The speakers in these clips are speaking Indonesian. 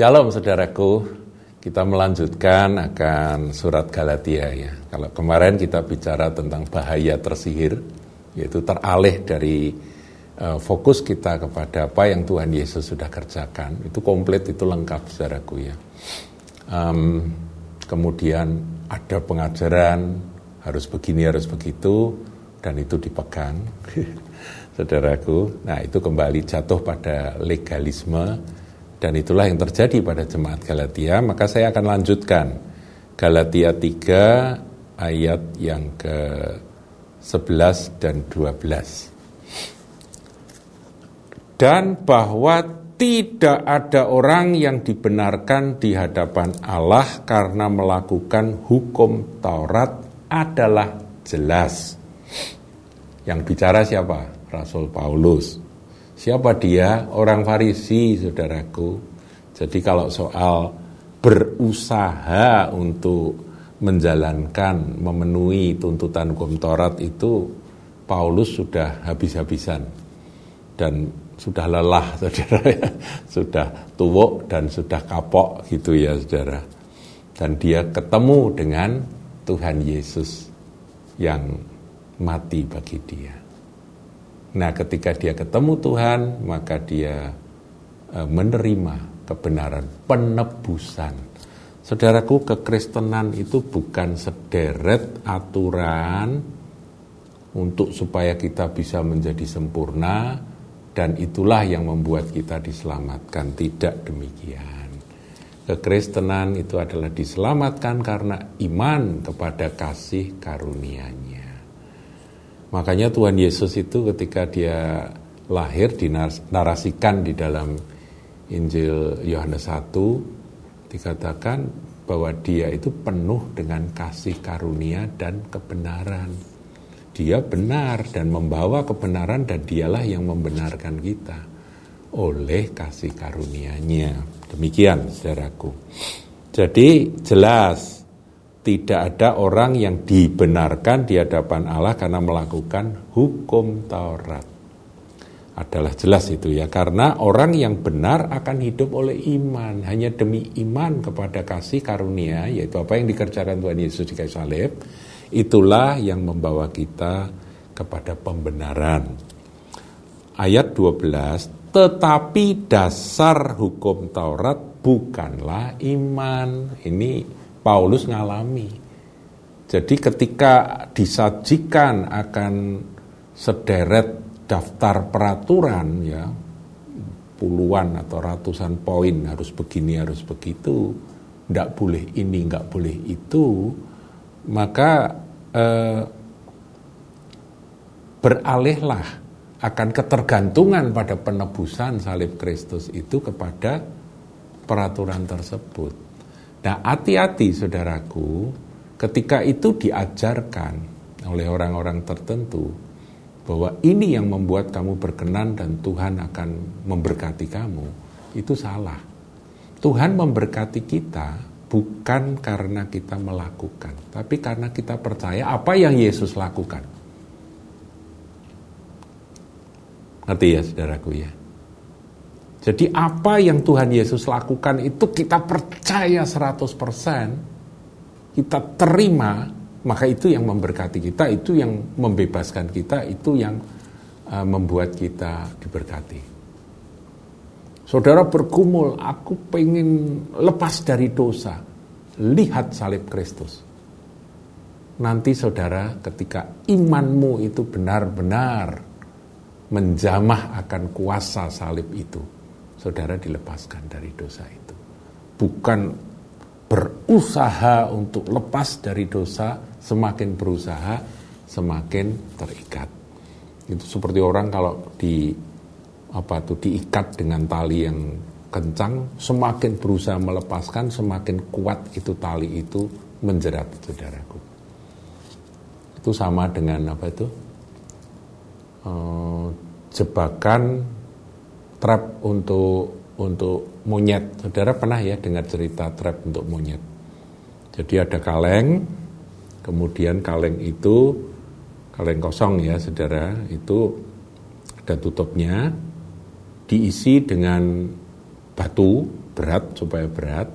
Shalom saudaraku, kita melanjutkan akan surat Galatia ya. Kalau kemarin kita bicara tentang bahaya tersihir, yaitu teralih dari uh, fokus kita kepada apa yang Tuhan Yesus sudah kerjakan, itu komplit, itu lengkap saudaraku ya. Um, kemudian ada pengajaran, harus begini, harus begitu, dan itu dipegang, saudaraku. Nah itu kembali jatuh pada legalisme, dan itulah yang terjadi pada jemaat Galatia, maka saya akan lanjutkan Galatia 3 ayat yang ke 11 dan 12. Dan bahwa tidak ada orang yang dibenarkan di hadapan Allah karena melakukan hukum Taurat adalah jelas. Yang bicara siapa? Rasul Paulus. Siapa dia? Orang Farisi, saudaraku. Jadi kalau soal berusaha untuk menjalankan, memenuhi tuntutan hukum Taurat itu, Paulus sudah habis-habisan dan sudah lelah, saudara ya. Sudah tuwuk dan sudah kapok gitu ya, saudara. Dan dia ketemu dengan Tuhan Yesus yang mati bagi dia. Nah, ketika dia ketemu Tuhan, maka dia e, menerima kebenaran penebusan. Saudaraku, kekristenan itu bukan sederet aturan untuk supaya kita bisa menjadi sempurna dan itulah yang membuat kita diselamatkan. Tidak demikian. Kekristenan itu adalah diselamatkan karena iman kepada kasih karunia-Nya. Makanya Tuhan Yesus itu ketika dia lahir dinarasikan di dalam Injil Yohanes 1 dikatakan bahwa dia itu penuh dengan kasih karunia dan kebenaran. Dia benar dan membawa kebenaran dan dialah yang membenarkan kita oleh kasih karunia-Nya. Demikian saudaraku. Jadi jelas tidak ada orang yang dibenarkan di hadapan Allah karena melakukan hukum Taurat. Adalah jelas itu ya, karena orang yang benar akan hidup oleh iman, hanya demi iman kepada kasih karunia, yaitu apa yang dikerjakan Tuhan Yesus di kayu salib, itulah yang membawa kita kepada pembenaran. Ayat 12, tetapi dasar hukum Taurat bukanlah iman. Ini Paulus ngalami. Jadi ketika disajikan akan sederet daftar peraturan ya puluhan atau ratusan poin harus begini harus begitu tidak boleh ini nggak boleh itu maka eh, beralihlah akan ketergantungan pada penebusan salib Kristus itu kepada peraturan tersebut Nah, hati-hati saudaraku, ketika itu diajarkan oleh orang-orang tertentu bahwa ini yang membuat kamu berkenan dan Tuhan akan memberkati kamu, itu salah. Tuhan memberkati kita bukan karena kita melakukan, tapi karena kita percaya apa yang Yesus lakukan. Ngerti ya saudaraku ya? Jadi apa yang Tuhan Yesus lakukan itu kita percaya 100%, kita terima, maka itu yang memberkati kita, itu yang membebaskan kita, itu yang uh, membuat kita diberkati. Saudara bergumul, aku pengen lepas dari dosa. Lihat salib Kristus. Nanti saudara ketika imanmu itu benar-benar menjamah akan kuasa salib itu saudara dilepaskan dari dosa itu. Bukan berusaha untuk lepas dari dosa, semakin berusaha, semakin terikat. Itu seperti orang kalau di apa tuh diikat dengan tali yang kencang, semakin berusaha melepaskan, semakin kuat itu tali itu menjerat saudaraku. Itu sama dengan apa itu? Uh, jebakan trap untuk untuk monyet. Saudara pernah ya dengar cerita trap untuk monyet? Jadi ada kaleng, kemudian kaleng itu kaleng kosong ya saudara itu ada tutupnya diisi dengan batu berat supaya berat,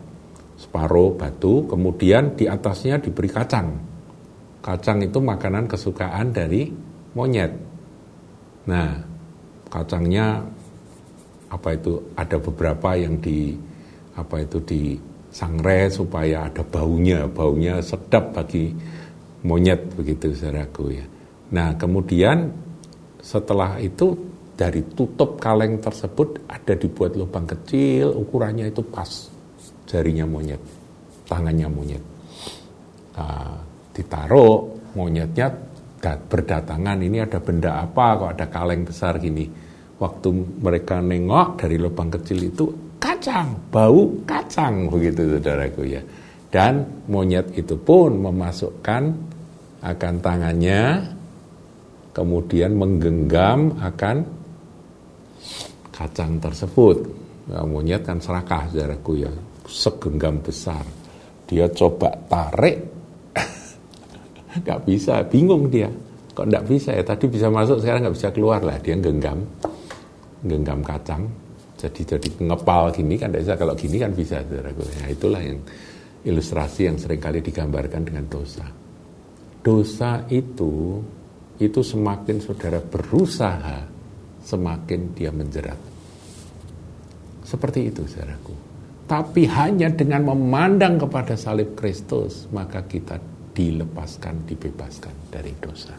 separuh batu, kemudian di atasnya diberi kacang. Kacang itu makanan kesukaan dari monyet. Nah, kacangnya apa itu ada beberapa yang di apa itu di sangre supaya ada baunya, baunya sedap bagi monyet begitu saudaraku ya. Nah, kemudian setelah itu dari tutup kaleng tersebut ada dibuat lubang kecil, ukurannya itu pas jarinya monyet, tangannya monyet. Nah, ditaruh monyetnya berdatangan ini ada benda apa kok ada kaleng besar gini waktu mereka nengok dari lubang kecil itu kacang bau kacang begitu saudaraku ya dan monyet itu pun memasukkan akan tangannya kemudian menggenggam akan kacang tersebut nah, monyet kan serakah saudaraku ya segenggam besar dia coba tarik nggak bisa, bingung dia. Kok nggak bisa ya? Tadi bisa masuk, sekarang nggak bisa keluar lah. Dia genggam, genggam kacang. Jadi jadi ngepal gini kan bisa. Kalau gini kan bisa, saudaraku. Ya, itulah yang ilustrasi yang sering kali digambarkan dengan dosa. Dosa itu, itu semakin saudara berusaha, semakin dia menjerat. Seperti itu, saudaraku. Tapi hanya dengan memandang kepada salib Kristus, maka kita dilepaskan, dibebaskan dari dosa.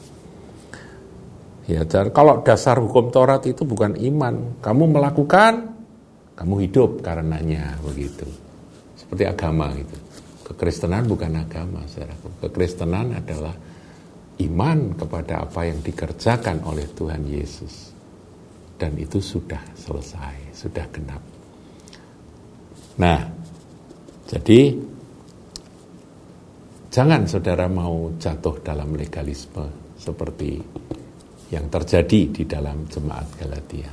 Ya, dan kalau dasar hukum Taurat itu bukan iman, kamu melakukan, kamu hidup karenanya begitu. Seperti agama itu. Kekristenan bukan agama, saudaraku. Kekristenan adalah iman kepada apa yang dikerjakan oleh Tuhan Yesus. Dan itu sudah selesai, sudah genap. Nah, jadi Jangan saudara mau jatuh dalam legalisme seperti yang terjadi di dalam jemaat Galatia.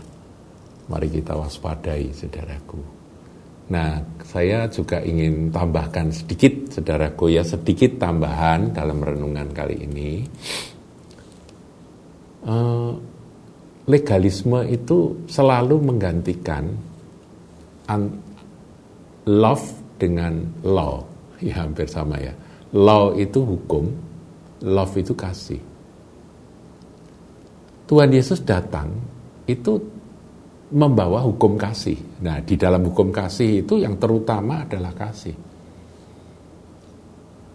Mari kita waspadai saudaraku. Nah, saya juga ingin tambahkan sedikit saudaraku ya, sedikit tambahan dalam renungan kali ini. Uh, legalisme itu selalu menggantikan love dengan law. Ya hampir sama ya Law itu hukum, love itu kasih. Tuhan Yesus datang itu membawa hukum kasih. Nah, di dalam hukum kasih itu yang terutama adalah kasih.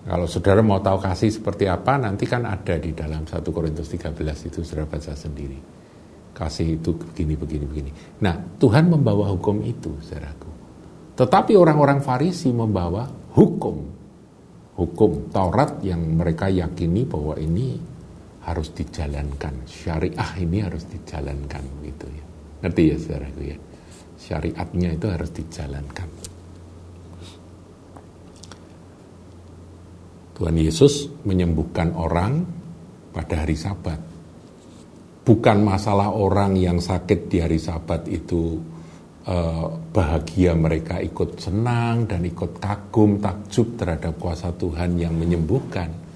Kalau saudara mau tahu kasih seperti apa, nanti kan ada di dalam 1 Korintus 13 itu saudara baca sendiri. Kasih itu begini, begini, begini. Nah, Tuhan membawa hukum itu, saudaraku. Tetapi orang-orang Farisi membawa hukum hukum Taurat yang mereka yakini bahwa ini harus dijalankan. Syariah ini harus dijalankan gitu ya. Ngerti ya saudaraku ya? Syariatnya itu harus dijalankan. Tuhan Yesus menyembuhkan orang pada hari Sabat. Bukan masalah orang yang sakit di hari Sabat itu Eh, bahagia mereka ikut senang dan ikut kagum, takjub terhadap kuasa Tuhan yang menyembuhkan.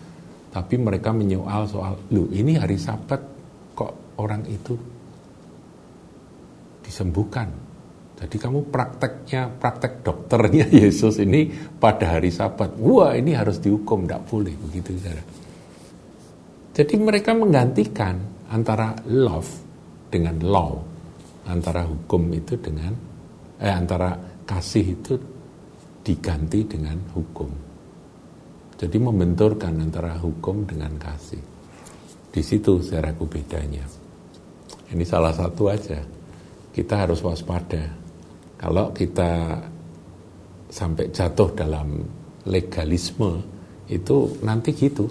Tapi mereka menyoal soal, lu ini hari sabat kok orang itu disembuhkan. Jadi kamu prakteknya, praktek dokternya Yesus ini pada hari sabat. Wah ini harus dihukum, tidak boleh begitu saudara. Jadi mereka menggantikan antara love dengan law antara hukum itu dengan eh antara kasih itu diganti dengan hukum. Jadi membenturkan antara hukum dengan kasih. Di situ saya ragu bedanya. Ini salah satu aja. Kita harus waspada. Kalau kita sampai jatuh dalam legalisme itu nanti gitu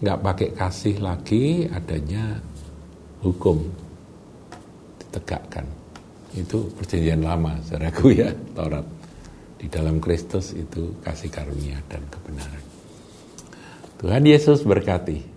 nggak pakai kasih lagi adanya hukum ditegakkan. Itu perjanjian lama, saudaraku ya, Taurat. Di dalam Kristus itu kasih karunia dan kebenaran. Tuhan Yesus berkati.